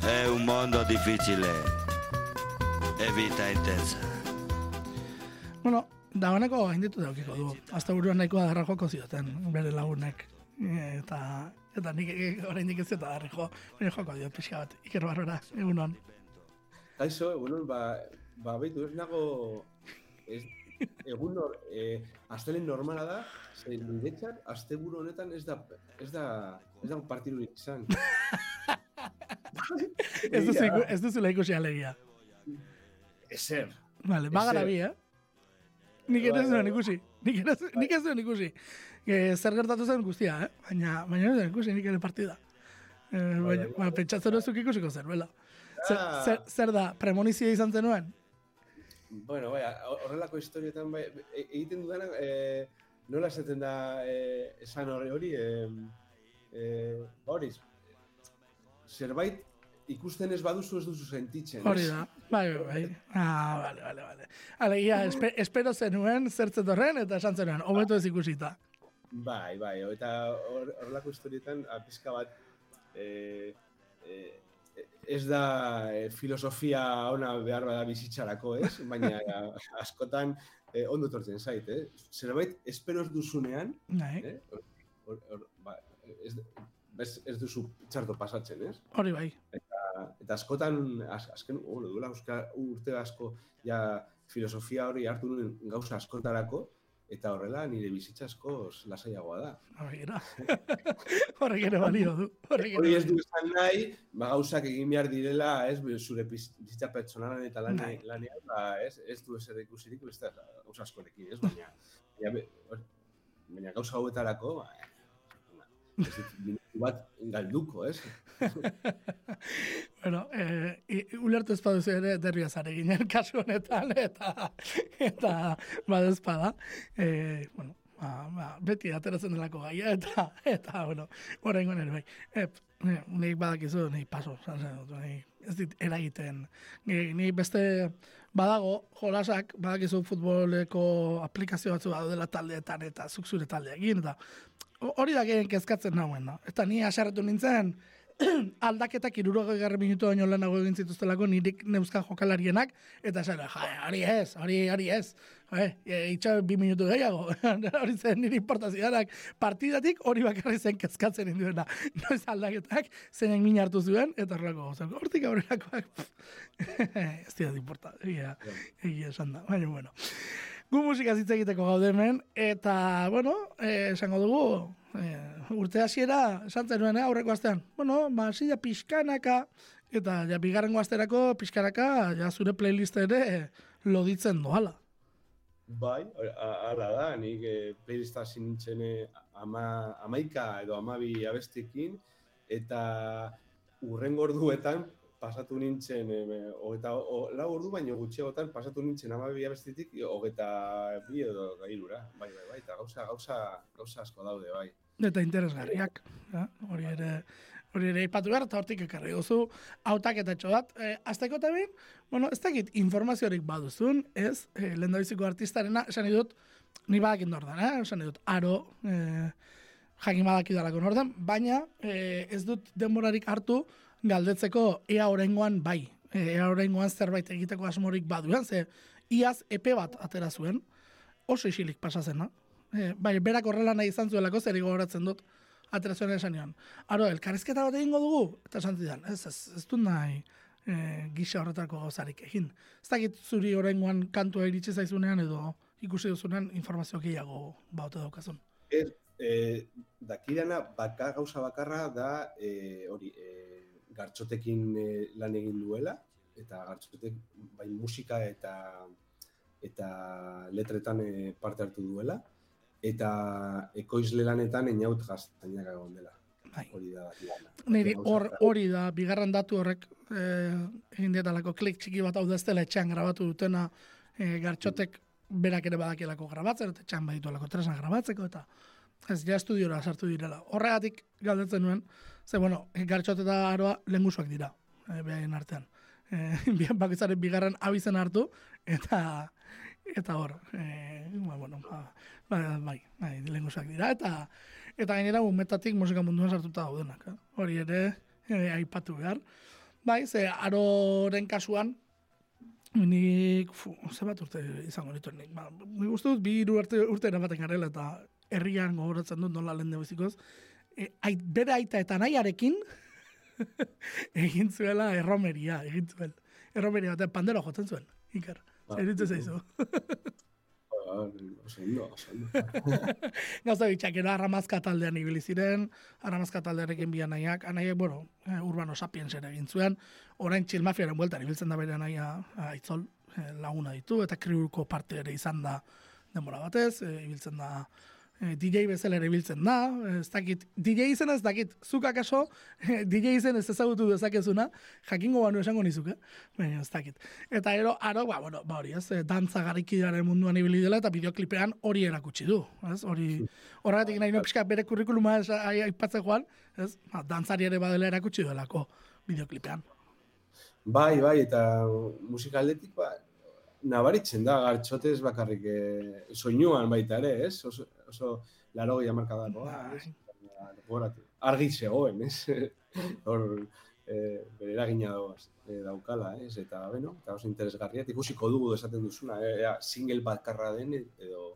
È un mondo difficile e vita intensa. Bueno, dagoeneko gain ditu daukiko du. Azta buruan nahikoa darra joko zioten, bere lagunek. Eta, eta nik oraindik ez eta darra jo, baina joko dio pixka bat, iker barrora, egunon. Kaixo, egunon, ba, ba behitu, ez nago, ez, egun nor, eh, astelen normala da, ze niretzat, asteburu honetan ez da, ez da, ez da partidurik izan. ez duzu, ez duzu ikusi alegia. Ezer. Vale, bagara bi, eh? Nik ere ez Bai, duen bai. ikusi. Nik ere ez- nik ez duen ikusi. E, zer gertatu zen guztia, eh? Baina, baina ez duen ikusi nik ere partida. E, baina, bai, ba, pentsatzen duzuk ikusiko zer, bela. Zer, Ah. zer, zer da, premonizia izan zenuen? Bueno, bai, horrelako historietan bai, e- egiten dudana, e, nola esaten da e, esan hori hori, e, e, ba hori, zerbait ikusten ez baduzu ez duzu sentitzen. Hori da, bai, bai, bai. Ah, vale, vale, vale. Alegia, espe, espero zenuen, zertzen horren, eta esan zenuen, hobeto ez ikusita. Bai, bai, eta hor- horrelako historietan, a, pizka bat, e, e, ez da e, filosofia ona behar bada bizitzarako, ez? Baina a, askotan e, ondo tortzen zait, eh? Zerbait espero ez duzunean, Bai, eh? Hor, hor, ba, ez, ez, ez duzu txarto pasatzen, ez? hori bai. Eta, eta askotan, az, azken, bueno, duela euska, urte asko, ja filosofia hori hartu nuen gauza askotarako, eta horrela nire bizitza asko lasaiagoa da. Hori era. Horrek ere balio du. Hori ez du esan nahi, ba, gauzak egin behar direla, ez, zure biz- bizitza pertsonalan eta lan, Bai. lanean, ba, ez, ez du ezer ikusirik, beste gauza askorekin, ez, baina, baina, hor- baina gauza hauetarako, ba, ez minutu bat galduko, ez? Bueno, eh, i- ulertu ez baduzu ere derria zare ginen kasu honetan, eta, eta badezpada. Eh, bueno, ba, ba, beti ateratzen delako gaia, eta, eta bueno, horrengo nire bai. Ep, ne, nik badakizu, nik paso, zan zen dut, ez dit eragiten. Ni, ni beste badago, jolasak, badakizu futboleko aplikazio batzu dela taldeetan, eta zuk zure taldeekin, eta hori da gehien kezkatzen nauen, no? Eta ni asarretu nintzen, aldaketak irurogei garri minutu baino lehenago egin zituztelako nirik neuzkan jokalarienak, eta esan, ja, hori ez, hori, hori ez. Eh, e, itxa bi minutu gehiago, hori zen niri importazioarak partidatik hori bakarri zen kezkatzen induena. Noiz aldaketak, zeinen min hartu zuen, eta horrelako gauzak. Hortik aurrerakoak, pff, ez dira importa, egia, egia esan da, baina bueno. Gu musika hitz egiteko gaude hemen, eta, bueno, eh, esango dugu, eh, urte hasiera esan zenuen, eh, aurreko astean. Bueno, ba, ja pixkanaka, eta ja bigarrengo asterako pixkanaka, ja zure playlist ere loditzen doala. Bai, hala da, nik e, playlista nintzen eh, ama, amaika edo amabi abestekin, eta urren orduetan pasatu nintzen, e, hogeta, o, lau ordu baino gutxiagotan pasatu nintzen amabi abestetik, hogeta bi edo gairura, bai, bai, bai, eta gauza, gauza, gauza asko daude, bai. Eta interesgarriak, hori ere hori ere ipatu behar, eta hortik ekarri duzu, hautaketa bat. E, azteko eta behin, bueno, ez dakit informaziorik baduzun, ez, e, lehen artistarena, esan dut, ni badakin nordan, eh? esan dut, aro, e, jakin badakidalako nordan, baina e, ez dut denborarik hartu galdetzeko ea orengoan bai, e, ea orengoan zerbait egiteko asmorik baduan, ze iaz epe bat atera zuen, oso isilik pasa zena. E, bai, berak horrela nahi izan zuelako, zer gogoratzen dut, atera zuen esan nion. Aro, elkarrizketa bat egingo dugu? Eta esan zidan, ez, ez, ez dut nahi e, gisa horretako gauzarik egin. Ez dakit zuri horrengoan kantua iritsi zaizunean edo ikusi duzunean informazio gehiago baute daukazun. Ez, e, dakidana baka, gauza bakarra da e, hori e, gartxotekin e, lan egin duela eta gartxotek bai musika eta eta letretan e, parte hartu duela eta ekoizle lanetan eniaut gaztainak egon dela. Bai. Hori da. Niri hor, hori da, bigarren datu horrek eh, egin dietalako klik txiki bat hau da ez dela etxean grabatu dutena eh, gartxotek berak ere badakielako grabatzen, eta etxean badituelako tresna grabatzeko, eta ez ja estudiora sartu direla. Horregatik galdetzen nuen, ze bueno, gartxot eta aroa lengusuak dira, eh, behaien artean. Eh, bien bakoitzaren bigarren abizen hartu, eta eta hor, eh, ba, bueno, ba, ba, bai, bai, lengusuak dira, eta eta gainera umetatik musika munduan sartuta daudenak. Eh? Hori ere, eh, aipatu behar. Bai, ze aroren kasuan, nik, fu, zenbat urte izango dituen nik. Ba, nik uste dut, bi hiru urte, urte eramaten garela eta herrian gogoratzen dut nola lehen bezikoz. E, ait, bere aita eta nahiarekin egin zuela erromeria, egin zuen. Erromeria batean pandero jotzen zuen, Iker. Ba, Zeritu zaizu. Ondo. Gauza bitxak, era arramazka taldean ibili ziren, arramazka taldearekin bi anaiak, anaiak, bueno, eh, urbano sapiens ere egin zuen, orain txilmafiaren bueltan ibiltzen da bere anaia aitzol eh, laguna ditu, eta kriuko parte ere izan da denbora batez, eh, ibiltzen da eh, DJ bezala ere ibiltzen da, ez dakit, DJ izena ez dakit, zuk akaso, eh, DJ izen ez ezagutu dezakezuna, jakingo banu esango nizuk, eh? Baina ez dakit. Eta ero, aro, ba, bueno, ba hori, ez, eh, dantza garikidaren munduan ibili dela, eta bideoklipean hori erakutsi du, ez, hori, horregatik nahi no pixka bere kurrikuluma aipatzen joan, ez, ba, dantzari ere badela erakutsi duelako bideoklipean. Bai, bai, eta musika aldetik, ba, nabaritzen da, gartxotez bakarrik soinuan baita ere, ez? Oso, oso laro gehi amarkadakoa, Bai. ez? Gogoratu. Argi zegoen, ez? Hor, eh, bere eragina eh, daukala, ez? Eta, beno, eta oso interesgarria, ikusiko dugu esaten duzuna, eh, ea, single bakarra den, edo,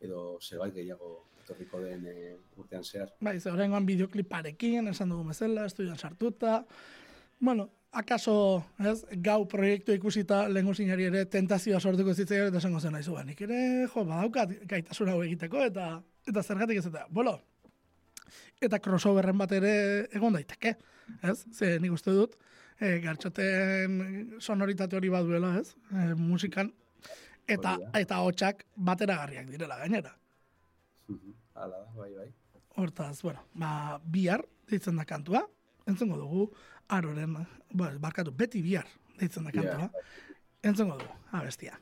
edo zerbait gehiago etorriko den eh, urtean zehar. Bai, ze horrengoan bideokliparekin, esan dugu bezala, estudian sartuta. Bueno, akaso, ez, gau proiektu ikusita lehengo zinari ere tentazioa sortuko zitzaion eta esango zen aizu, ba, nik ere, jo, badaukat gaitasun hau egiteko eta eta zergatik ez eta, bolo, eta crossoverren bat ere egon daiteke, ez? Ze nik uste dut, e, gartxoten sonoritate hori baduela, ez? E, musikan, eta, eta hotxak bateragarriak direla gainera. Hala da, bai, bai. Hortaz, bueno, ba, bihar deitzen da kantua, entzungo dugu, aroren, ba, barkatu, beti bihar deitzen da kantua, entzungo dugu, abestia.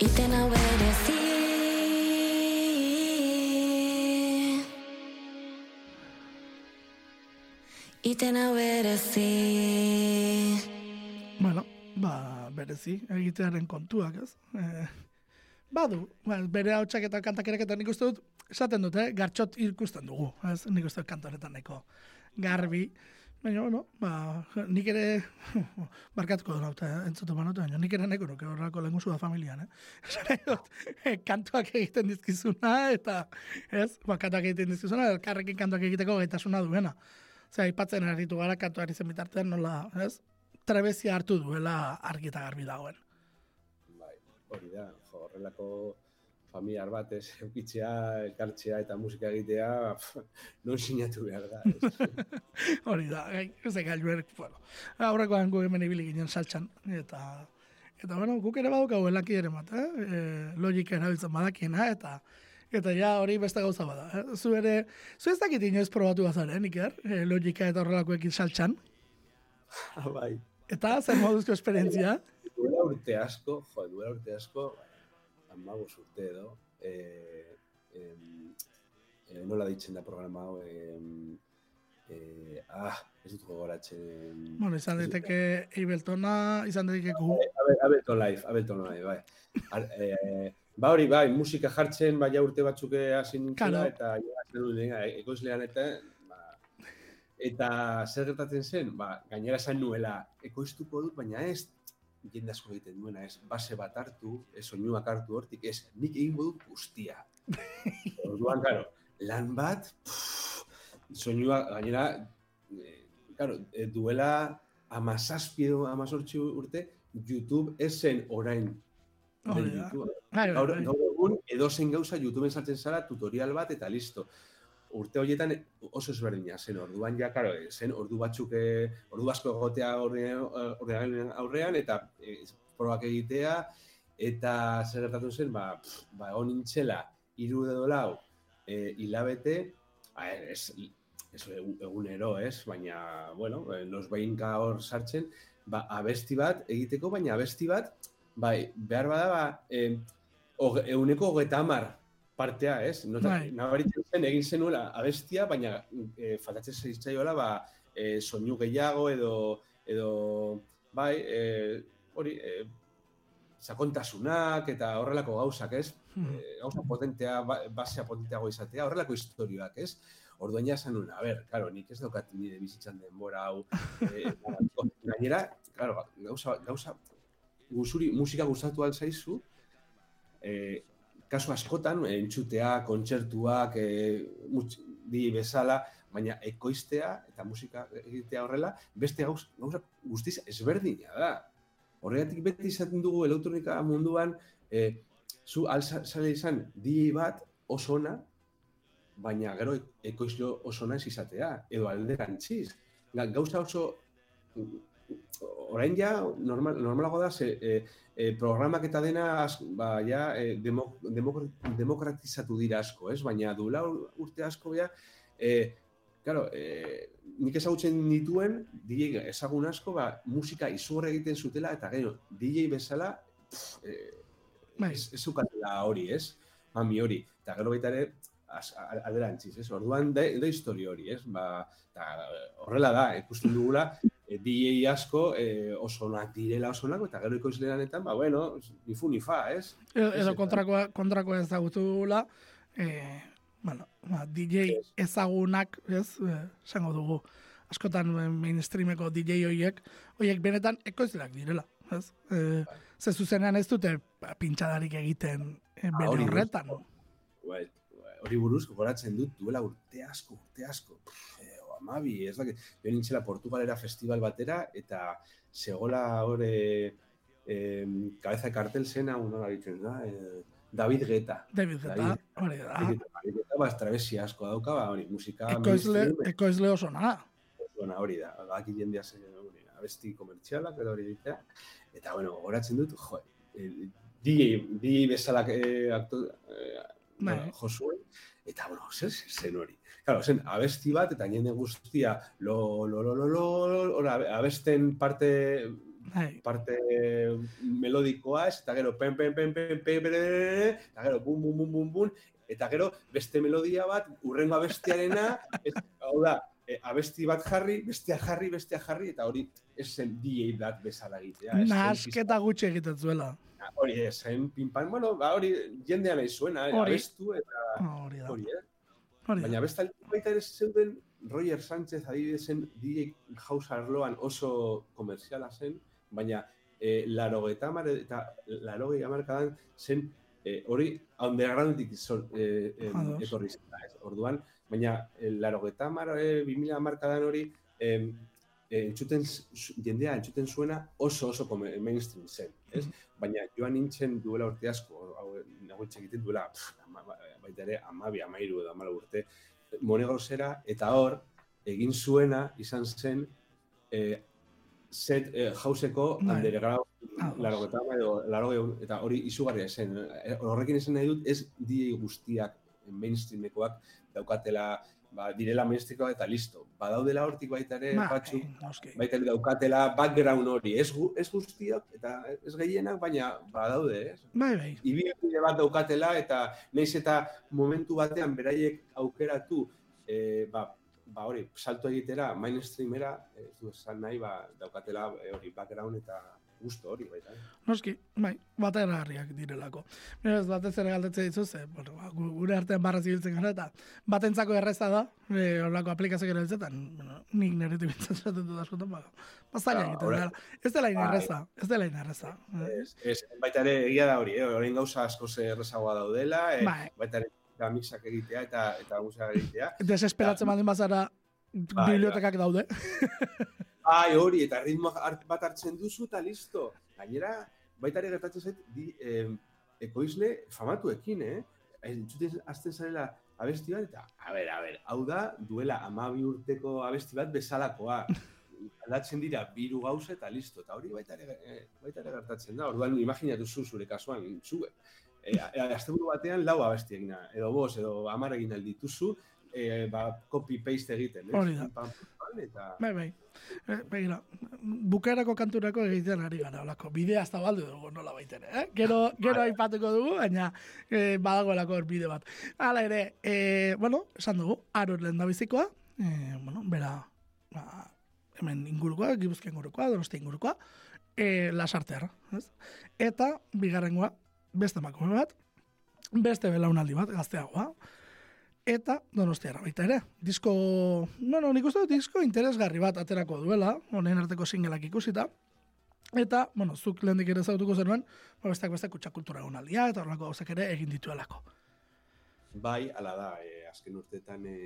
Iten hau berezi Iten hau berezi Bueno, ba, berezi, egitearen kontuak, ez? E, badu, ba, bere hautsak eta kantak ere eta nik dut, esaten dut, eh? gartxot ikusten dugu, ez? Nik uste dut kantoretan nahiko garbi. Baina, bueno, ba, nik ere, barkatuko dut nauta, eh? entzutu banatu, baina nik ere nahiko nuke horrako lenguzu da familian, eh? Esan eh, kantuak egiten dizkizuna, eta, ez, ba, kantuak egiten dizkizuna, elkarrekin kantuak egiteko gaitasuna duena. Zer, aipatzen aritu gara kantuari zen bitartean, nola, ez? Trebezia hartu duela argi garbi dagoen. Bai, hori da, jo, horrelako familiar bat ez eukitzea, elkartzea eta musika egitea, pf, non sinatu behar da. Hori da, ez da gailuerk, bueno. Aurrekoan gu hemen ibili ginen saltxan, eta, eta bueno, guk ere baduk hau ere bat, eh? E, logika erabiltzen badakiena, eta eta ja hori beste gauza bada. Eh? Zu ere, zu ez dakit inoiz probatu bazaren, Iker, e, logika eta horrelakoekin saltxan. Bai, Eta zer moduzko esperientzia? duela urte asko, jo, duela urte asko, amabos urte edo, e, em, e, nola ditzen da programa hau, em, e, ah, ez dut gogoratzen. Bueno, izan daiteke Abletona, izan daiteke gu. Abe- Ableton Live, Ableton Live, bai. Ar, e, ba hori, bai, musika jartzen, bai urte batzuk hasi nintzela, Claro. eta ja, zer dut, eh, ekoizlean eta, ba, eta zer gertatzen zen, ba, gainera esan nuela, ekoiztuko dut, baina ez, jende asko egiten duena, ez, base bat hartu, ez soinuak hartu hortik, ez, nik egingo dut guztia. Orduan, karo, lan bat, soinua, gainera, e, karo, e, duela amazazpi edo amazortzi urte, YouTube ez zen orain bai, Gaur, bai. gaur egun edozein gauza YouTubeen sartzen zara tutorial bat eta listo. Urte horietan oso ezberdina zen, orduan ja, karo, eh, zen ordu batzuk, eh, ordu asko egotea ordenagailuaren aurrean, eta eh, probak egitea, eta zer gertatu zen, ba, pff, ba egon nintzela, hiru edo lau, eh, hilabete, a, ez, ez egu- egunero, ez, baina, bueno, eh, nos behinka hor sartzen, ba, abesti bat egiteko, baina abesti bat, bai, behar bada, ba, eh, hoge- euneko hogeita hamar partea, ez? Nota, Bai. nabaritzen zen, egin zenuela abestia, baina e, faltatzen zaitzaiola, ba, e, soinu gehiago edo, edo bai, e, hori, e, sakontasunak eta horrelako gauzak, ez? Hmm. E, gauza potentea, ba, basea potenteago izatea, horrelako historioak, ez? Orduan ja esan nuen, a ber, claro, nik ez daukat nire bizitzan denbora hau. E, gainera, claro, gauza, gauza, guzuri, musika gustatu alzaizu, e, kasu askotan, eh, entzutea, kontzertuak, e, mutx, di bezala, baina ekoiztea eta musika egitea horrela, beste gauz, gauza guztiz ezberdina da. Horregatik beti izaten dugu elektronika munduan, e, zu alzale izan DJ bat oso ona, baina gero ekoizlo oso ona ez izatea, edo alderantziz. Ga- Gauza oso orain ja normal, normalago da ze, e, e, programak eta dena az, ba, ja, e, demo, demok- demokratizatu dira asko, ez? Baina duela urte asko ja, e, claro, e, nik ezagutzen dituen DJ ezagun asko, ba, musika izugarri egiten zutela eta gero DJ bezala pff, e, Bai. ez, hori, ez? Mami hori. Eta gero baita ere, az- a- alderantziz, ez? Orduan da, da historia hori, ez? Ba, eta horrela da, ikusten dugula, e, DJ asko e, oso onak direla oso onak, eta gero ekoizle lanetan, ba, bueno, ni fu ni fa, ez? Edo, edo kontrakoa, kontrakoa ezagutu dugula, eh, bueno, ba, DJ ezagunak, ez, eh, esango dugu, askotan eh, mainstreameko DJ hoiek, hoiek benetan ekoizleak direla, ez? Eh, ze zuzenean ez dute ba, pintxadarik egiten eh, bere hori horretan. Bai, hori buruz gogoratzen dut duela urte asko, urte asko. Pff, eh, amabi, ez dakit. Jo nintzela Portugalera festival batera eta segola hori eh, cabeza de cartel zena, uno ditzen da, eh, David Guetta. David David- hori da. David Guetta, ba, travesi asko dauka, ba, hori, musika Ekoizle, ekoizle oso na. Bueno, hori da, baki jendea zen hori, abesti komertzialak edo hori ditea. Eta, bueno, gogoratzen dut, jo, eh, DJ, DJ bezalak eh, aktu, eh, Bai. bueno, Josue, eta, bueno, zer zen hori. Claro, zen abesti bat, eta jende guztia, lo, lo, lo, lo, lo, abe- abesten parte Bai. parte melodikoa, ez, eta gero pen, pen, pen, pen, pen, pen, eta gero bum, bum, bum, bum, bum, eta gero beste melodia bat, urrengo abestiarena, ez, hau da, e, abesti bat jarri, bestea jarri, bestea jarri, eta hori ez zen DJ bat bezala egitea. Nasketa gutxi egiten zuela. Hori zen pinpan, bueno, ba, hori jendea nahi zuena, Hori. abestu, eta Hori da. hori, eh? Hori. Baina bestalde baita ere zeuden Roger Sánchez adibidezen DJ House arloan oso komerziala zen, baina e, laro eta laro hamarkadan zen e, hori undergroundik zor- e, e, Ados. etorri zen, ez, orduan, baina e, laro eta mar, e, 2000 hamarkadan hori e, e, entzuten, zu- jendea entzuten zuena oso oso mainstream zen, ez? Baina joan nintzen duela urte asko, hau egiten duela, pff, baita ere, amabi, amairu edo amala urte, Monegrosera, eta hor, egin zuena izan zen eh, set eh, jauseko Bai. underground Ados. larogeta, edo larogei- eta hori izugarria zen. Eh, Horrekin esan nahi dut, ez DJ guztiak mainstreamekoak daukatela, ba, direla mainstreamekoak eta listo. Badaudela hortik baita ere, Bai, batzuk, noski. baita ere daukatela background hori, ez, gu, ez guztiak eta ez gehienak, baina badaude, ez? Bai, bai. Ibilbide bat daukatela eta naiz eta momentu batean beraiek aukeratu e, ba, ba hori, salto egitera, mainstreamera, ez du esan nahi, ba, daukatela hori background eta gusto hori baita. eh? Noski, bai, bateragarriak direlako. Beraz, batez ere galdetzen dizu, ze, bueno, ba, gu- gure artean barra zibiltzen gara, eta batentzako erreza da, e, horrelako aplikazioak erabiltzetan, bueno, nik nire tibitzen zaten dut askotan, ba, bazaila Ah, egiten dela. Ez dela ina Bai. erreza, ez dela ina erreza. eh? Ez, ez, baita ere egia da hori, eh? orain gauza asko errezagoa daudela, e, Bai. baita ere eta mixak egitea eta eta musika egitea. Desesperatzen baldin bazara, Bai, bibliotekak daude. Bai, hori, eta ritmo bat hartzen duzu eta listo. Gainera, baita ere gertatzen zait, di, eh, ekoizle famatuekin, eh? Entzuten azten zarela abesti bat, eta, a ber, a ber, hau da, duela amabi urteko abesti bat bezalakoa. Aldatzen dira, biru gauza eta listo. Eta hori baita ere, eh, baita ere gertatzen da. Orduan, imaginatu zu zure kasuan, zu, eh, asteburu batean lau abesti egin, edo bos, edo amar egin aldituzu, eh, ba, copy-paste egiten, eh? Hori da. Eta... Bai, bai. Eh, Begira, bukaerako kanturako egiten ari gara, olako, bidea ez da balde dugu nola baitere, eh? Gero, gero aipatuko dugu, baina eh, badagoelako bide bat. Hala ere, eh, bueno, esan dugu, arur lehen da bizikoa, eh, bueno, bera, ba, hemen ingurukoa, gibuzken ingurukoa, donosti ingurukoa, eh, lasartearra, ez? Eta, bigarrengoa, beste emakume bat, beste belaunaldi bat, gazteagoa, eta donostiarra baita ere. Disko, bueno, nik uste dut disko interesgarri bat aterako duela, honen arteko singelak ikusita, eta, bueno, zuk lehendik ere zautuko zenuen, ba, besteak beste kutsa kultura egonaldia, eta horrelako gauzak ere egin dituelako. Bai, ala da, e, azken urteetan e,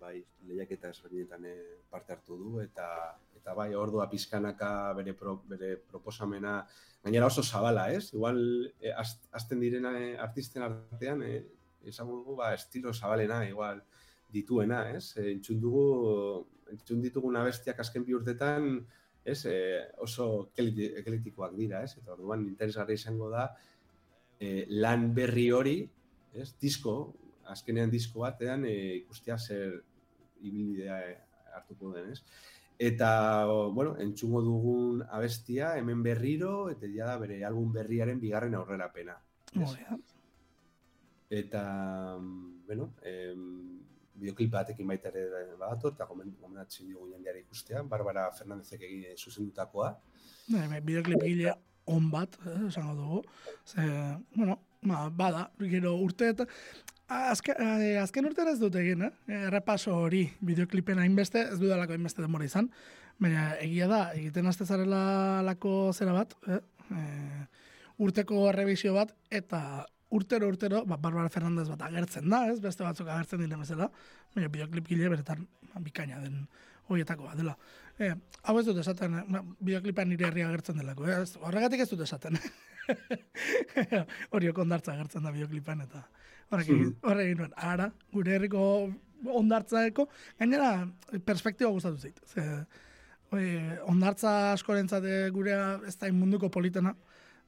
bai, lehiaketa ezberdinetan e, parte hartu du eta eta bai, ordua pizkanaka bere pro, bere proposamena gainera oso zabala, ez? Igual e, az- azten direna e, artisten artean e, esango dugu ba estilo zabalena igual dituena, ez? E, entzun dugu entzun ditugun abestiak azken bi urtetan ez, e, oso eklektikoak dira, ez? Eta orduan interesgarria izango da e, lan berri hori ez, disko, azkenean disko batean e, ikustea zer ibilbidea hartuko den, ez? Eta, bueno, entzungo dugun abestia, hemen berriro, eta ja da bere album berriaren bigarren aurrerapena. ez? Hori da. Eta, bueno, em, bideoklip batekin baita ere badator, eta gomen- gomendatzen dugu jendeari ikustea, Barbara Fernandezek egin zuzendutakoa. Bai, bai, bideoklip gile on bat, eh, esango dugu. Ze, bueno, ba, bada, gero urte eta azken, eh, azken urtean ez dut egin, eh? Errepaso hori bideoklipen hainbeste, ez dudalako hainbeste denbora izan. Baina egia da, egiten azte zarela lako zera bat, eh? Eh, urteko errebizio bat, eta urtero urtero, ba, Barbara Fernandez bat agertzen da, ez? Beste batzuk agertzen diren bezala, baina bideoklip gile beretan ba, bikaina den horietako bat dela. Eh, hau ez dut esaten, eh, ba, bideoklipan nire herria agertzen delako, eh? Ez- horregatik ez dut esaten. Hori ondartza agertzen da bideoklipan eta horrekin, horrekin nuen, ara, gure herriko ondartzaeko, gainera perspektiba gustatu zait. Ze, ondartza askorentzat gurea ez da munduko politena,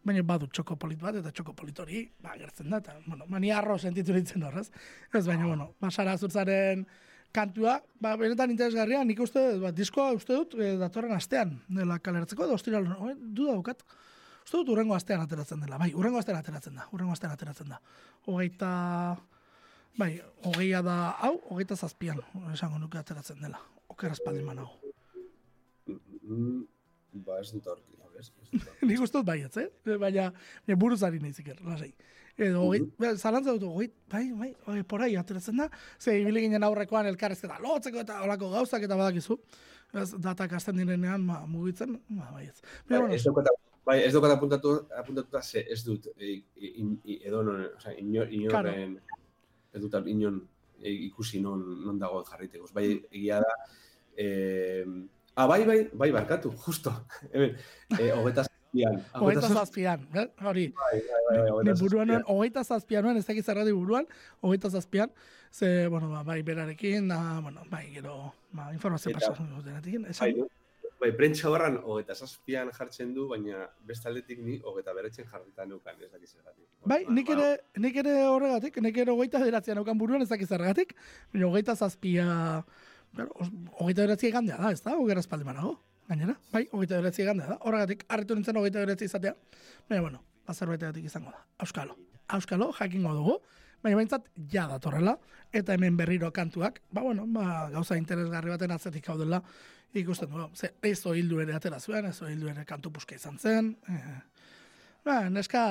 baina badu txoko polit bat, eta txoko polit hori, ba, gertzen da, eta, bueno, mani arro sentitu ditzen horrez. Ez, baina, bueno, basara zurtzaren kantua, ba, benetan interesgarria, nik uste, ba, diskoa uste dut, e, datorren astean, dela kaleratzeko, edo ostiral, no, du daukat, uste dut urrengo astean ateratzen dela, bai, urrengo astean ateratzen da, urrengo astean ateratzen da. Hogeita, bai, hogeia da, hau, hogeita zazpian, esango nuke ateratzen dela, okeraz espaldin manago. Mm, ba, ez dut aurki, a ber, ez. Nik uste dut baietz, eh? Baina, baina buruz ari nahi ziker, lasai. Edo, hogei, uh zalantza dut, hogei, bai, bai, hogei, porai ateratzen da, ze ibili ginen aurrekoan elkarrezketa lotzeko eta olako gauzak eta badakizu. Ez, datak hasten direnean, ma, mugitzen, ba, baietz. Bai, Baina, ez bueno, bai, ez daukat apuntatu, apuntatuta ze ez dut, e, in, edo non, oza, inor, inorren, ez dut inon e, ikusi non, non dagoen jarriteko. Bai, egia da, e, ah, bai, bai, bai, barkatu, justo, hemen, e, hogeta zazpian. hogeita zazpian, eh? hori. Bai, bai, bai, bai, buruan hogeita zazpian nuen, ez dakit zerrati buruan, hogeita zazpian, ze, bueno, ba, bai, berarekin, da, bueno, bai, gero, ba, informazio pasatzen dutenetik, Bai, esan, bai, prentsa horran hogeta zazpian jartzen du, baina beste aldetik ni hogeta beretzen jarrita neukan, ez dakiz zergatik. Bai, Ba, nik ere, nik ere horregatik, nik ere hogeita bederatzean aukan buruan ez dakiz zergatik, baina hogeita zazpia, hogeita bederatzi egandea da, ez da, hogera espaldi manago, gainera, bai, hogeita bederatzi egandea da, horregatik, harritu nintzen hogeita bederatzi izatea, baina, bueno, azerbaitegatik izango da, auskalo, auskalo, jakingo dugu, baina behintzat, ja datorrela, eta hemen berriro kantuak, ba, bueno, ba, gauza interesgarri baten atzetik gaudela, ikusten du, ze, ez hildu ere atera zuen, ez hildu ere kantu puska izan zen, eh, ba, neska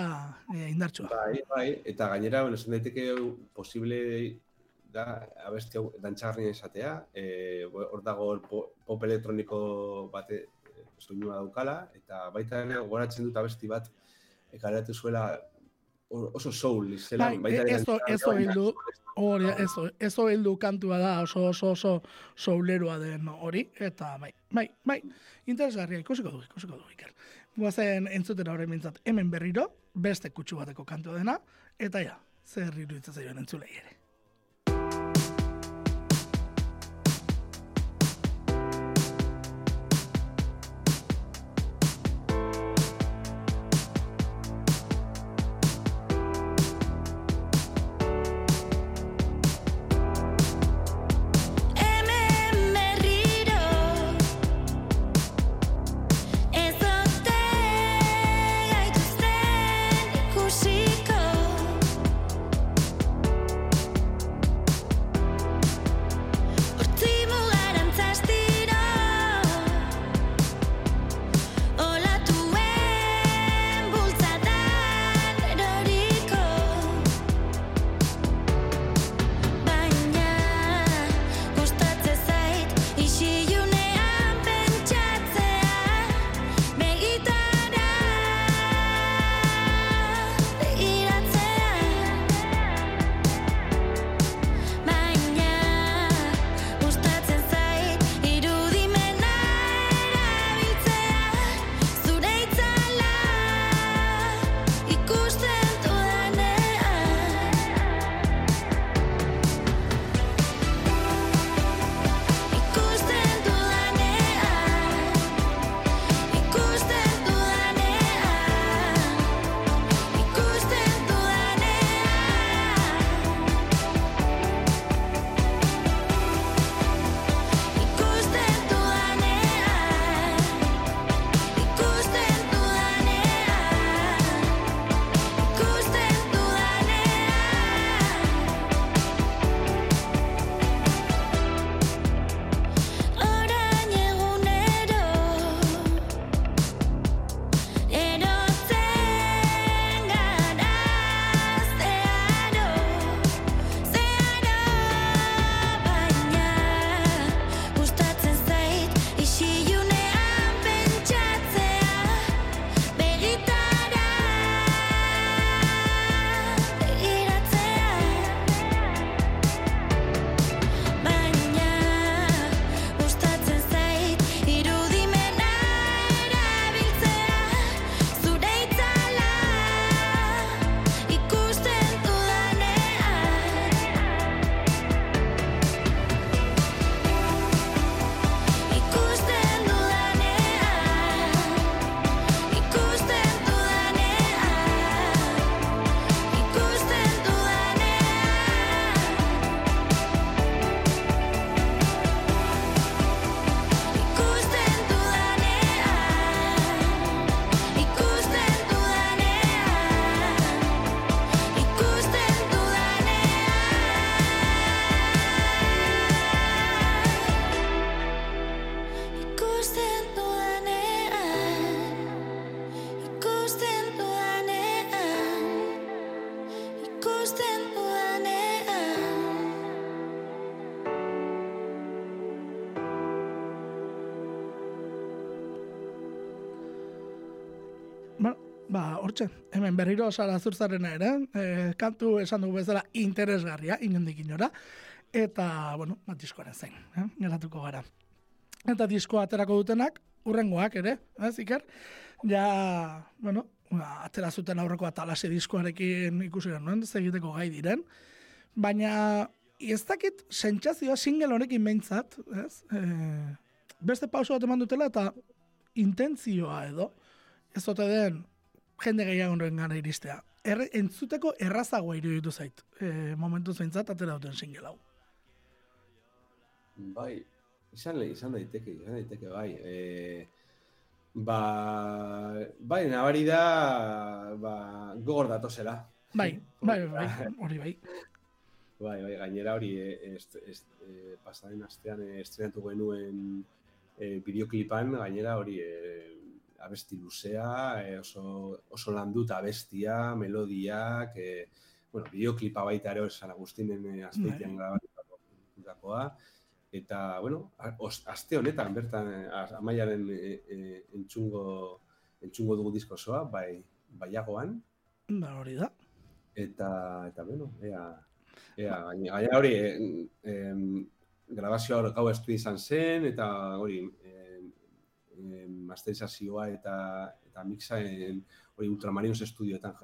eh, indartsua. Bai, bai, eta gainera, bueno, esan daiteke posible da abesti hau dantxagarria izatea, eh, hor dago po- pop elektroniko bate soinua daukala, eta baita ere goratzen dut abesti bat ekaratu zuela oso soul izela. Bai, baita ere ez o- ez dantxagarria, hildu, hori, ez, o- ez o heldu kantua da oso oso oso soulerua den hori, eta bai, bai, bai, interesgarria ikusiko du, ikusiko du, Iker. Guazen entzutera horrein mintzat, hemen berriro, beste kutsu bateko kantua dena, eta ja, zer iruditzen zaioen entzulei ere. Ba, hortxe, hemen berriro Sara Zurzarena ere, e, kantu esan dugu bezala interesgarria, inondik inora, eta, bueno, ba, diskoaren zein, eh? geratuko gara. Eta diskoa aterako dutenak, urrengoak ere, ez, Iker? Ja, bueno, ba, atera zuten aurreko atalase diskoarekin ikusi genuen, ez egiteko gai diren, baina ez dakit sentsazioa single honekin behintzat, ez? E, beste pauso bat eman dutela eta intentzioa edo, ez ote den jende gehiagoren gara iristea. Er, entzuteko errazagoa iruditu zait, e, momentu zeintzat atera duten single hau. Bai, izan, le- izan daiteke, izan daiteke, bai. E, ba, bai, nabari da, ba, gogor datozela. Bai, bai, bai, hori bai. Bai, bai, gainera hori e, est, est, e, pasaren astean e, estrenatu genuen e, bideoklipan, gainera hori e, abesti luzea, e, oso, oso landuta abestia, melodiak, e, bueno, bideoklipa baita ere San Agustinen e, azpeitian grabatutakoa, eta, bueno, os, aste honetan, bertan, e, amaiaren e, e, entzungo, entzungo dugu disko bai, baiagoan, Ba, hori da. eta, eta bueno, ea, ea, gaina, hori, eh, em, grabazioa gau estu izan zen, eta hori, em, masterizazioa eta, eta mixaen hori Ultramarinos estudioetan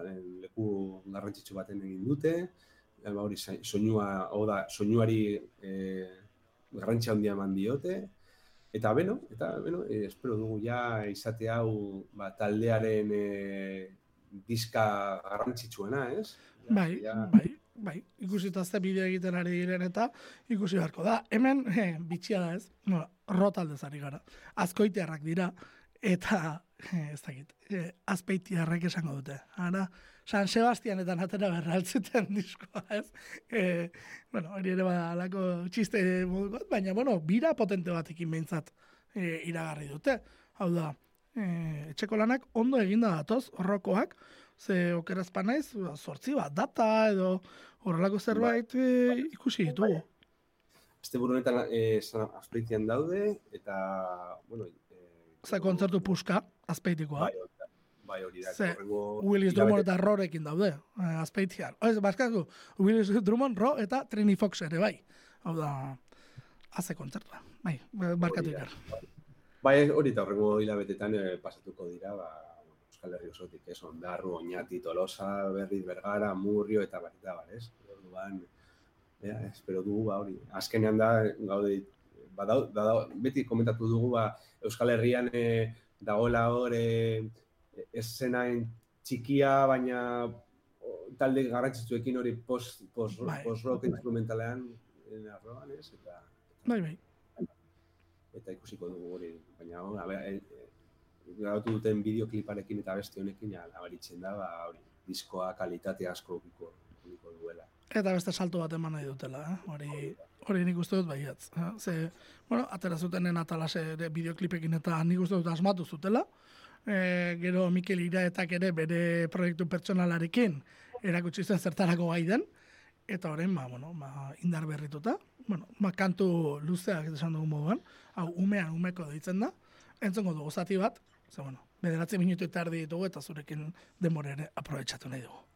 leku garrantzitsu baten egin dute, ba, hori, soinua, hau da, soinuari e, garrantzi handia eman diote, eta beno, eta beno, e, espero dugu ja izate hau ba, taldearen e, diska garrantzitsuena, ez? Ja, Bai, ja, bai, bai. Ikusita ze bideo egiten ari diren eta ikusi beharko da. Hemen, he, bitxia da ez, no, rotaldez ari gara. Azkoitearrak dira, eta, he, ez dakit, e, azpeitiarrek esango dute. Ara, San Sebastianetan atera berraltzuten diskoa, ez? E, bueno, hori ere badalako txiste modu bat, baina, bueno, bira potente batekin behintzat e, iragarri dute. Hau da, e, etxeko lanak ondo eginda datoz, horrokoak, ze okerazpa naiz, ba, zortzi bat data edo horrelako zerbait e, ikusi ditugu. Azte buru honetan e, San Azpeitian daude, eta, bueno, e, Ze kontzertu puska, azpeitikoa. bai, bai hori da. Ze, Willis Drummond eta Rorekin daude, eh, azpeitian. Ez, baskatu, Willis Drummond, Ro eta Trini Fox ere bai. Hau da, haze kontzertua. Bai, barkatu ikar. Bai, hori eta horrengo hilabetetan eh, pasatuko dira, ba, Euskal Herri osotik, ez, Ondarru, Oñati, Tolosa, Berriz, Bergara, Murrio eta bar, eta ez? Orduan, ja, espero dugu, ba, hori. Azkenean da, gaude, badau, badau, beti komentatu dugu, ba, Euskal Herrian e, dagoela hor e, eszenain txikia, baina talde garrantzitsuekin hori post, post, Bai, post rock bai. instrumentalean en arloan, ez? Eta, Bai, bai. eta ikusiko dugu hori, baina a grabatu duten bideokliparekin eta beste honekin nabaritzen da, ba, hori, diskoa kalitate asko ukiko duela. Eta beste salto bat eman nahi dutela, eh? hori, hori nik uste dut baiatz. Eh? Ze, bueno, atera zutenen atalase ere bideoklipekin eta nik uste dut asmatu zutela. E, gero Mikel Iraetak ere bere proiektu pertsonalarekin erakutsi zen zertarako gai den. Eta orain, ba, bueno, ba, indar berrituta, bueno, ba, kantu luzeak esan dugu moduan, hau umean umeko deitzen da, entzongo dugu zati bat, ze, bueno, bederatzi minutu eta erdi ditugu eta zurekin denbora ere aprobetsatu nahi dugu.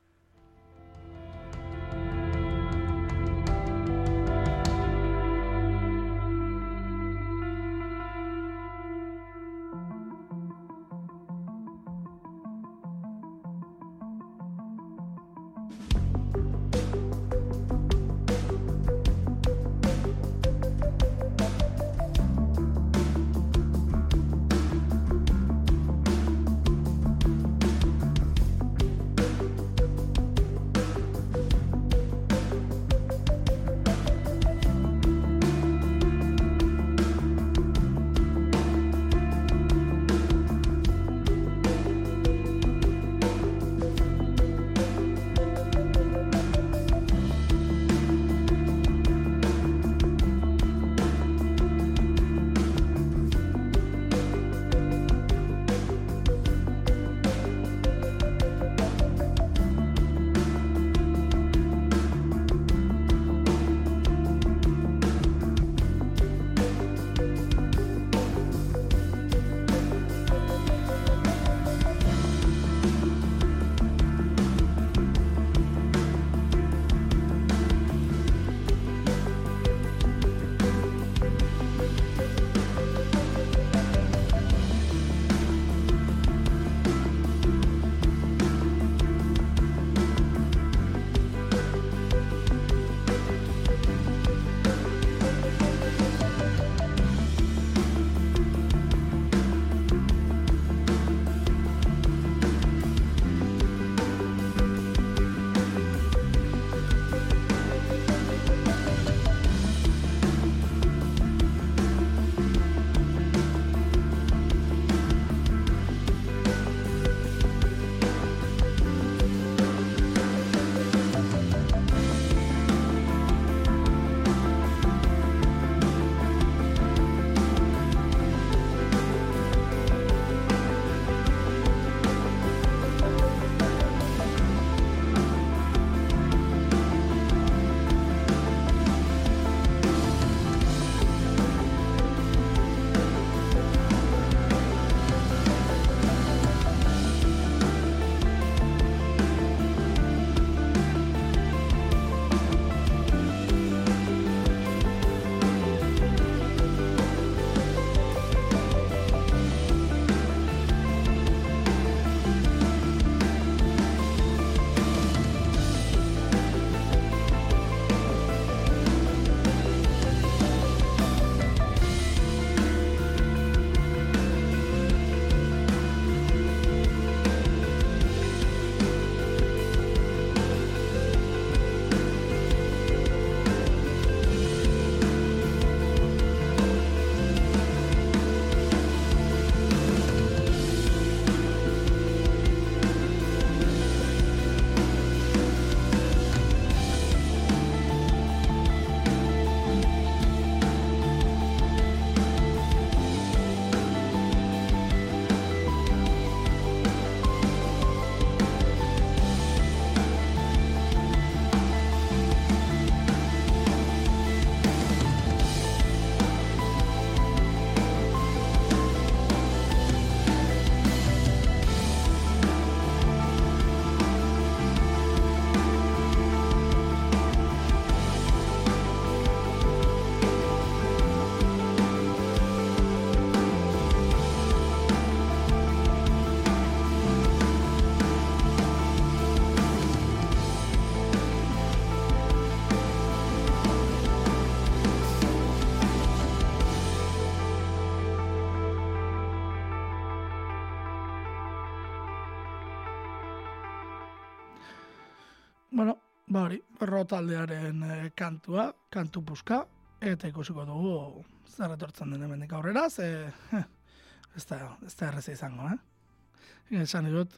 Ro taldearen eh, kantua, kantu puska, eta ikusiko dugu zer etortzen den hemendik aurrera, ze ez da, ez da erreza izango, eh? Esan dut,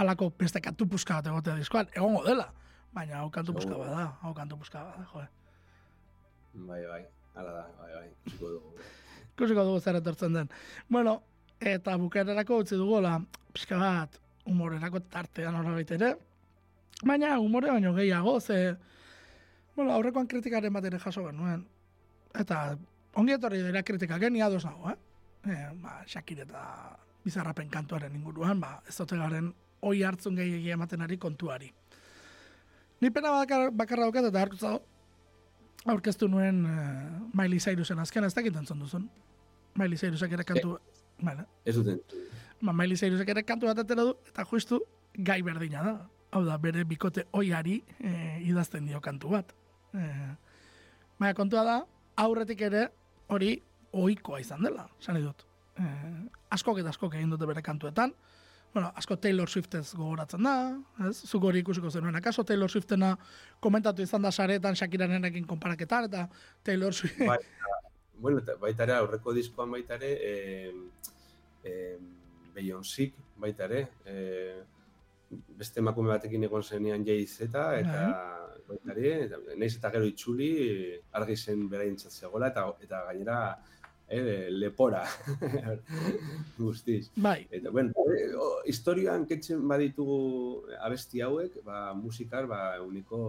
alako beste kantu puska bat egotea diskoan, egongo dela, baina hau kantu puska bada, hau kantu puska bada, joe. Bai, bai, hala da, bai, bai, ikusiko dugu. Ikusiko dugu zer etortzen den. Bueno, eta bukerarako utzi dugola, pixka bat, humorerako tartean horabait ere, baina humore baino gehiago, ze, bueno, aurrekoan kritikaren bat ere jaso genuen, eta ongi etorri dira kritika geni ados nago, eh? E, ba, Shakir eta bizarrapen kantuaren inguruan, ba, ez dute garen oi hartzun gehiagi ematen ari kontuari. Ni pena bakar, bakarra daukat eta hartutza aurkeztu nuen uh, Miley Cyrusen azken, ez dakit entzun duzun. Miley Cyrusek ere kantu... Vale. Ez duten. Ba, Miley Cyrusek ere kantu bat atera du, eta justu gai berdina da. Hau da, bere bikote oiari eh, idazten dio kantu bat. Eh, baina kontua da, aurretik ere hori ohikoa izan dela, sani dut. Eh, askok eta askok egin dute bere kantuetan, bueno, asko Taylor Swiftez gogoratzen da, ez? Zuk hori ikusiko zenuen, akaso Taylor Swiftena komentatu izan da saretan Shakirarenekin konparaketan, eta Taylor Swift... Bai, eta, bueno, baita aurreko diskoan baita ere, eh, eh, Beyoncék baita ere, eh, beste emakume batekin egon zenean Jay-Z eta baita ere, eta, nahiz eta gero itxuli, argi zen beraintzat zegoela, eta, eta gainera eh, lepora guztiz. Bai, Eta, bueno, eh, o, historioan ketzen baditugu abesti hauek, ba, musikar, ba, uniko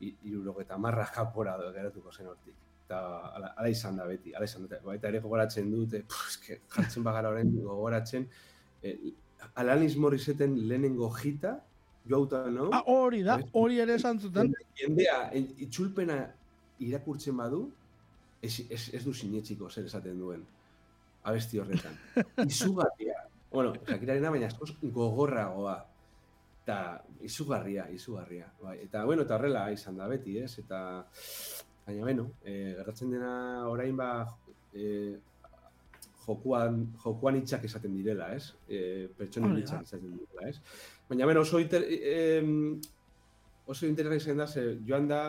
irurogeta marra japora do, geratuko zen hortik. Eta ala, ala izan da beti, ala izan da. Baita ere gogoratzen dute, puf, eske, jartzen bagara orain gogoratzen, eh, Alanis Morisseten lehenengo jita, jo auta, no? ah, hori da, hori ere esan zuten. Jendea, en- itzulpena irakurtzen badu, ez, ez, ez du sinetxiko zer esaten duen abesti horretan. Izugarria. bueno, Shakirarena baina askoz gogorragoa. Eta izugarria, izugarria. Bai. Eta, bueno, eta horrela izan da beti, ez? Eta, baina, bueno, e, gertatzen dena orain ba, e, jokuan, jokuan hitxak esaten direla, ez? E, pertsonen Hori da. hitxak esaten direla, ez? Baina, bueno, oso, inter, em, oso interesgarria izan da, ze joan da,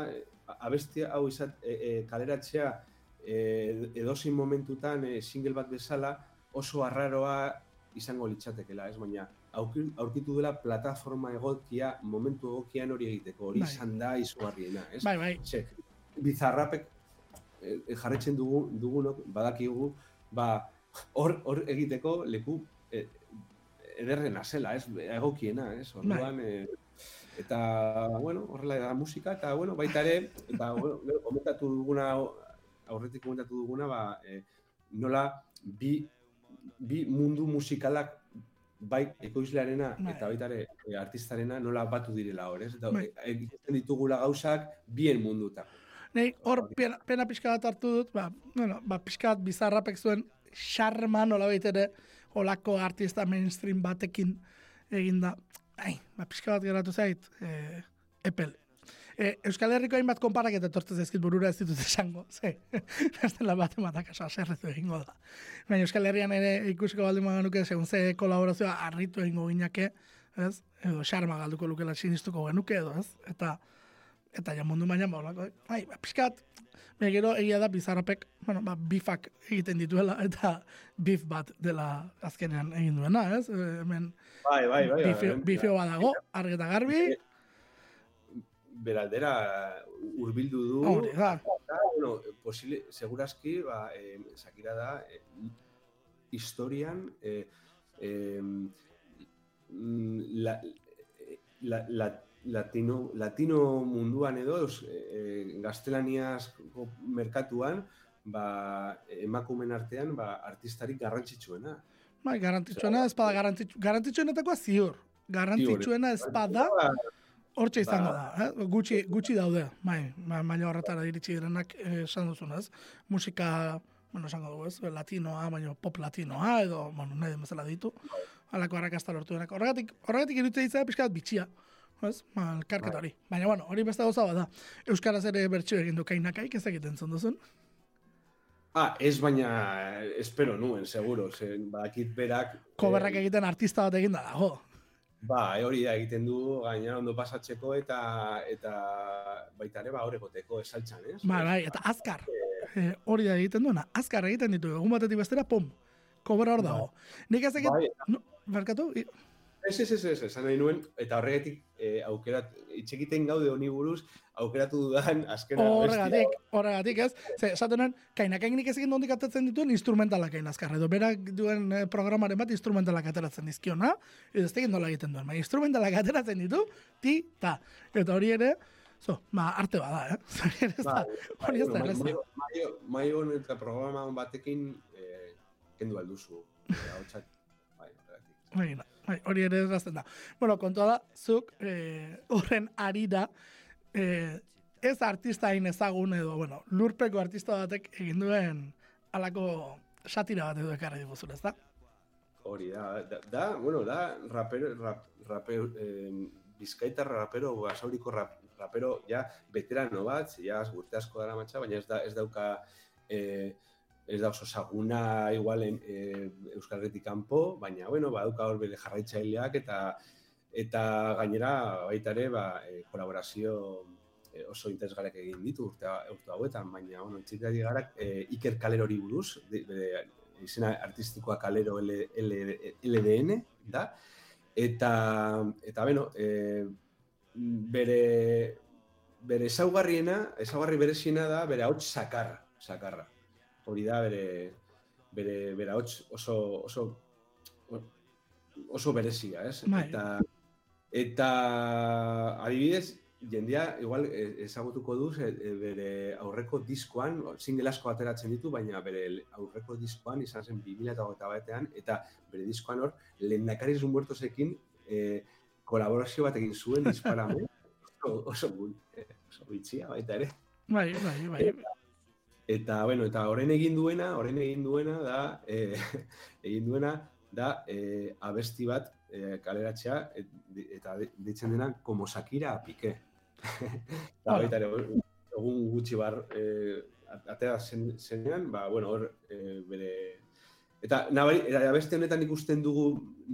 abestia hau izat, e, e, kaleratzea e, edozein momentutan e, single bat bezala oso arraroa izango litzatekela, ez? Baina aurki- aurkitu dela plataforma egokia, momentu egokian hori egiteko, hori Bai. izan da izugarriena, ez? Bai, bai, Ze, bizarrapek eh, jarretzen dugu, dugunok, badakigu, ba, hor, hor egiteko leku eh, ederrena zela, ez? Egokiena, ez? Orduan, eh, eta, bueno, horrela da musika, eta, bueno, baita ere, eta, bueno, gero, komentatu duguna, aurretik komentatu duguna, ba, eh, nola bi, bi mundu musikalak bai ekoizlearena Bai. eta baita ere eh, artistarena nola batu direla hor, ez? Eta Bai. egiten ditugula gauzak bien mundutan. Nei, hor pena, pena pixka bat hartu dut, ba, bueno, ba, pixka bat bizarrapek zuen xarma nola ere, olako artista mainstream batekin eginda. Ai, ba, pixka bat geratu zait, e, epel. E, Euskal Herriko hainbat konparaketa etortzen zaizkit burura ez ditut esango, ze, ez dela bat ematak asa serretu egingo da. Baina Euskal Herrian ere ikusiko baldin maganuke, segun ze kolaborazioa harritu egingo ginake, ez? Edo xarma galduko lukela sinistuko genuke edo, ez? Eta eta ja mundu mailan ba holako, bai, ba, pixkat, baina gero egia da bizarrapek, bueno, ba, bifak egiten dituela, eta bif bat dela azkenean egin duena, ez? E, hemen Bai, bai, bai. bifio, bifio badago, argi eta garbi, Beraldera hurbildu du. hori da, Eta, bueno, posible, segurazki, ba, eh, Shakira da, eh, historian, eh, eh, la, la, la, latino, latino munduan edo, eus, eh, gaztelaniaz merkatuan, ba, emakumen artean, ba, artistarik garrantzitsuena. bai, garantitzuena ez bada garantitzu, garantitzuenetakoa ziur, garantitzuena ez bada, hortxe izango da, eh? gutxi, gutxi daude, bai, ma, maila horretara iritsi direnak eh, esan duzunez, musika, bueno, esango dugu ez, latinoa, baina pop latinoa, edo, bueno, nahi den bezala ditu, halako arrakasta lortu denak. Horregatik, horregatik iruditzen izan pixka bat bitxia, ez, ma, elkarketa hori. Baina, bueno, hori beste gauza bada. Euskaraz ere bertxio egin du kainakaik, ez egiten duzun. Ah, ez baina, espero nuen, seguro, ze badakit berak... Koberrak eh, egiten artista bat egin da dago. Ba, e, hori da egiten du gainera ondo pasatzeko eta eta baita ere ba hor egoteko esaltzan, ez? Bai, bai, eta azkar. Eh, hori da egiten duena. Azkar egiten ditu. Egun batetik bestera, pum. Kobra hor dago. Nik ez egin... Bai, No, barkatu? I- Ez, ez, ez, ez, esan nahi nuen, eta horregatik eh, aukerat, itxekiten gaude honi buruz, aukeratu dudan azkena Horregatik, horregatik ez. Ze, esaten kainakein nik ez egin dondik atatzen dituen instrumentalak egin azkar. Edo berak duen eh, programaren bat instrumentalak ateratzen dizkiona, edo ez egin nola egiten duen. Ba, instrumentalak ateratzen ditu, ti, ta. Eta hori ere, zo, ba, arte bada, eh? Hori ere ez da, hori ez da, eta programa batekin eh, kendu alduzu. Bai, horregatik. Bai, hori ere errazten da. Bueno, kontua da, zuk eh, horren ari da, eh, ez artista hain ezagun edo, bueno, lurpeko artista batek egin duen alako satira bat edo ekarri diguzun, ez da? Hori da, da, da, bueno, da, rapero, rap, rapero, eh, bizkaitarra rapero, basauriko rap, rapero, ja, veterano bat, ja, urte asko dara matxa, baina ez, da, ez dauka, eh, ez da oso saguna igualen eh, Euskal Herritik kanpo, baina, bueno, badauka hor bere jarraitzaileak eta eta gainera baita ere ba, eh, kolaborazio eh, oso interesgarriak egin ditu urte, urte hauetan, baina, bueno, txikari gara eh, Iker Kalerori buruz, de, izena artistikoa Kalero L, L, LDN, da, eta, eta beno, eh, bere, bere ezaugarriena, ezaugarri bereziena da, bere hauts sakarra, sakarra. Hori da, bere, bere, bere hauts oso, oso, oso berezia, ez? Bai. Eta, eta adibidez, jendea igual eh, ezagutuko du eh, bere aurreko diskoan, single asko ateratzen ditu, baina bere aurreko diskoan izan zen 2008 batean, eta bere diskoan hor, lehendakariz muertosekin eh, kolaborazio bat egin zuen disparame, oso, oso, bul- eh, oso bitxia baita ere. Bai, bai, bai. Eta, bueno, eta horren egin duena, horren egin duena da, eh, egin duena da eh, abesti bat eh, kaleratzea et, eta de- deitzen dena como Shakira a Piqué. da, baita ere, egun gutxi bar eh, atera zen, zenean, ba, bueno, hor eh, bere... Eta nabari, eta abesti honetan ikusten dugu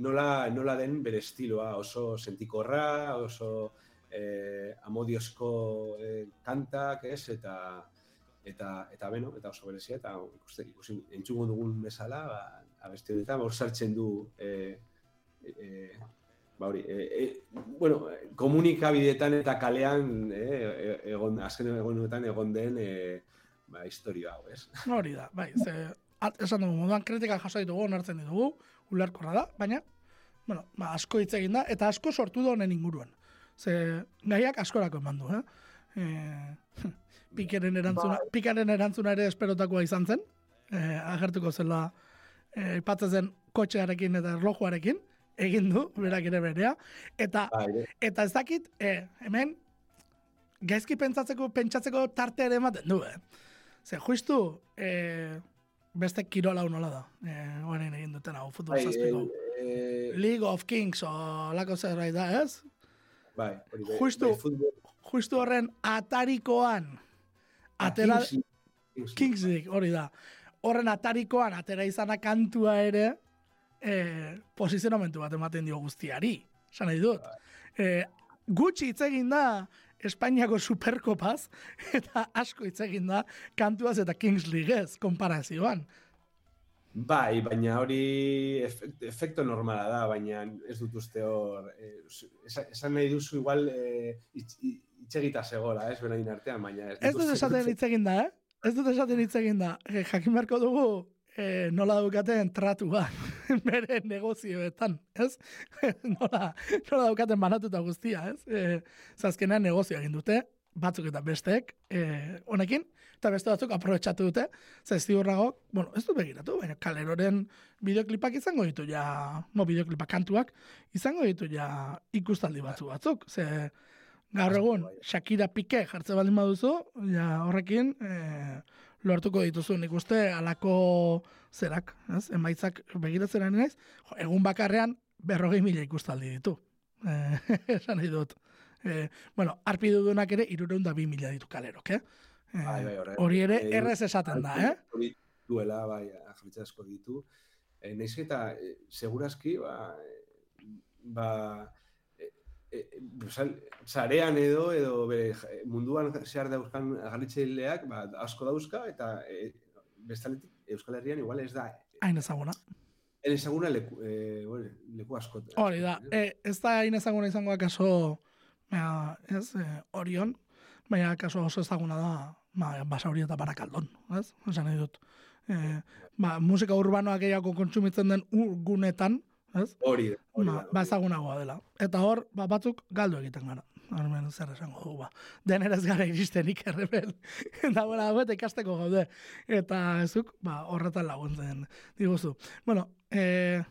nola, nola den bere estiloa, oso sentikorra, oso eh, amodiozko eh, kantak, ez, eta eta eta beno, eta oso berezia eta ikuste ikusi entzungo dugun bezala, ba abesti honetan hor sartzen du eh eh ba hori, e, e, bueno, komunikabideetan eta kalean eh, e- egon azken egonetan egon den eh ba historia hau, ez? Hori da, bai, ze, esan dugu, moduan kritika jaso ditugu, onartzen ditugu, ulerkorra da, baina, bueno, ba, asko hitz egin da, eta asko sortu da honen inguruan. Ze, gaiak askorako eman du, eh? E, pikeren erantzuna, pikaren erantzuna ere esperotakoa izan zen, e, agertuko zela e, zen kotxearekin eta erlojuarekin, egin du, berak ere berea, eta Bai, Eta ez dakit, eh, hemen, gaizki pentsatzeko, pentsatzeko tarte ere ematen du, eh? Ze, justu, eh, beste kirola hau nola da, eh, orain egin duten hau, futbol bai, zazpiko. eh, League of Kings o lako zerbait da, ez? Bai, hori bai, Justu- bai, Justu horren atarikoan, atera, Kings- Kings- Kings League, hori da. Horren atarikoan atera izana kantua ere, eh, posizionamentu bat ematen dio guztiari. Esan nahi dut. Eh, gutxi hitz egin da Espainiako Superkopaz, eta asko hitz egin da kantuaz eta Kings League ez, konparazioan. Bai, baina hori efekt, efekto normala da, baina ez dut uste hor, eh, esan, nahi duzu igual eh, itxegita segola, ez berain artean, baina ez, Ez dut esaten hitz egin da, eh? Ez dut esaten hitz egin da. Eh, jakin beharko dugu eh, nola daukaten tratua bere negozioetan, ez? nola, nola daukaten banatuta guztia, ez? Eh, zazkenean negozio egin dute, batzuk eta bestek, eh, honekin, eta beste batzuk aprobetsatu dute, ze ziurrago, bueno, ez dut begiratu, baina kaleroren bideoklipak izango ditu ja, mo bideoklipak kantuak, izango ditu ja ikustaldi batzu batzuk, ze gaur egun bai. Shakira Pique jartze baldin baduzu, ja horrekin eh, lortuko dituzu nik uste alako zerak, ez? Emaitzak begiratzen ari naiz, egun bakarrean berrogei mila ikustaldi ditu. Eh, esan nahi dut. Eh, bueno, arpi dudunak ere irureun da bi mila ditu kalerok, eh? Eh, Bai, bai, horre- hori ere eh, errez esaten da, eh? Hori duela, bai, jarritza asko ditu. E, naiz eta, e, segurazki, ba, e, ba, e, e, sarean edo, edo bere, munduan zehar dauzkan garritzaileak, ba, asko dauzka, eta e, bestaletik Euskal Herrian igual ez da Hain ezaguna. En ezaguna leku, e, bueno, leku asko. Hori da, e, ez da hain ezaguna izango kaso, baina, ez, e, orion, baina kaso oso ezaguna da, ba, basauri eta barakaldon, ez? Esan nahi dut. E, ba, musika urbanoa gehiago kontsumitzen den ur- gunetan, ez? Hori da, hori da. Ba, ba ezagunagoa dela. Eta hor, ba, batzuk galdu egiten gara. Hemen zer esango dugu, ba. Denera ez gara iristenik errebel. Eta, hau eta ikasteko gaude. Eta ezuk, ba, horretan laguntzen diguzu. Bueno, e,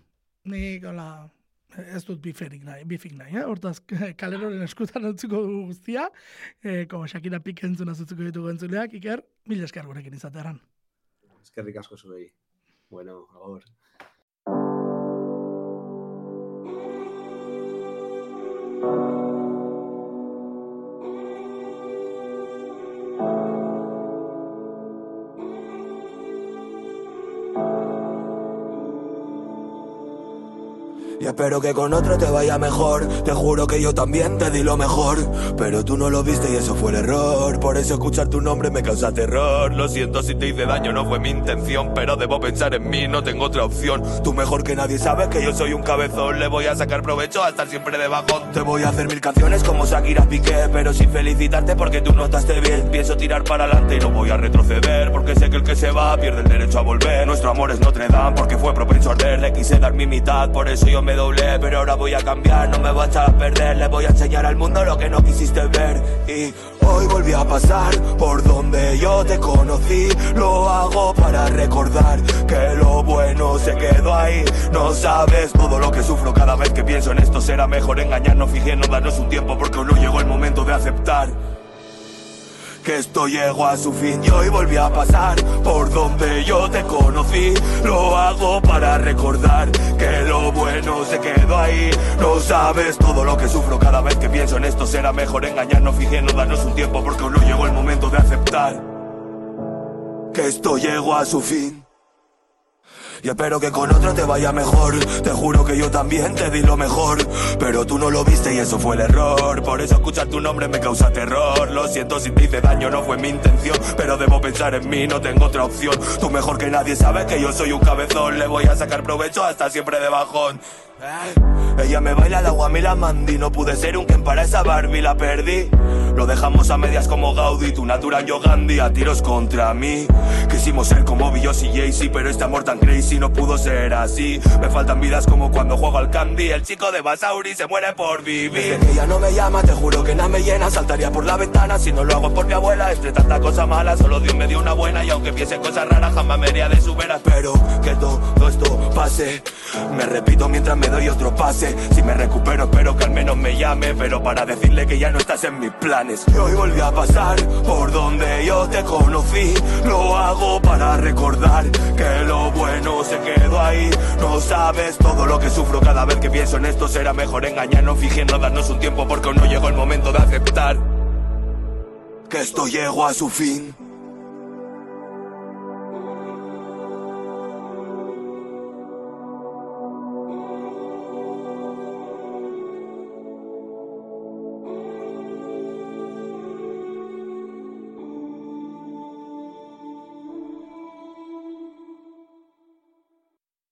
nik, hola, ez dut biferik nahi, bifik nahi, eh? Hortaz, kaleroren eskutan entzuko dugu guztia, e, como Shakira Pique entzuna zutzuko ditugu entzuleak, iker, mila esker gurekin izateran. Eskerrik asko zuei. Bueno, agor. Espero que con otro te vaya mejor. Te juro que yo también te di lo mejor. Pero tú no lo viste y eso fue el error. Por eso escuchar tu nombre me causa terror. Lo siento si te hice daño, no fue mi intención. Pero debo pensar en mí, no tengo otra opción. Tú mejor que nadie sabes que yo soy un cabezón. Le voy a sacar provecho a estar siempre de bajón. Te voy a hacer mil canciones como Shakira Piqué. Pero sin felicitarte porque tú notaste bien. Pienso tirar para adelante y no voy a retroceder. Porque sé que el que se va pierde el derecho a volver. Nuestro amor es Notre Dame porque fue propenso a arder. Le quise dar mi mitad, por eso yo me Pero ahora voy a cambiar, no me voy a echar a perder. Le voy a enseñar al mundo lo que no quisiste ver. Y hoy volví a pasar por donde yo te conocí. Lo hago para recordar que lo bueno se quedó ahí. No sabes todo lo que sufro cada vez que pienso en esto. Será mejor engañarnos, fijemos, darnos un tiempo porque no llegó el momento de aceptar que esto llegó a su fin y hoy volví a pasar por donde yo te conocí. Lo hago para recordar que lo bueno se quedó ahí. No sabes todo lo que sufro cada vez que pienso en esto. Será mejor engañarnos, fijemos, darnos un tiempo porque aún no llegó el momento de aceptar que esto llegó a su fin. Y espero que con otro te vaya mejor. Te juro que yo también te di lo mejor. Pero tú no lo viste y eso fue el error. Por eso escuchar tu nombre me causa terror. Lo siento si te hice daño, no fue mi intención. Pero debo pensar en mí, no tengo otra opción. Tú mejor que nadie sabes que yo soy un cabezón. Le voy a sacar provecho hasta siempre de bajón. Ella me baila la guamila mandi No pude ser un Ken para esa Barbie, la perdí Lo dejamos a medias como Gaudí Tu natural yo Gandhi, a tiros contra mí. Quisimos ser como Billos y Jay-Z Pero este amor tan crazy no pudo ser así. Me faltan vidas como cuando juego al Candy. El chico de Basauri se muere por vivir. Desde que ella no me llama, te juro que nada me llena. Saltaría por la ventana si no lo hago por mi abuela. Entre tanta cosa mala, solo Dios me dio una buena. Y aunque piense cosas raras, jamás me haría de su vera Espero que todo esto pase Me repito mientras me doy otro pase. Si me recupero espero que al menos me llame. Pero para decirle que ya no estás en mis Y hoy volví a pasar por donde yo te conocí. Lo hago para recordar que lo bueno se quedó ahí. No sabes todo lo que sufro. Cada vez que pienso en esto Será mejor engañarnos, fingiendo darnos un tiempo Porque aún no llegó el momento de aceptar Que esto llegó a su fin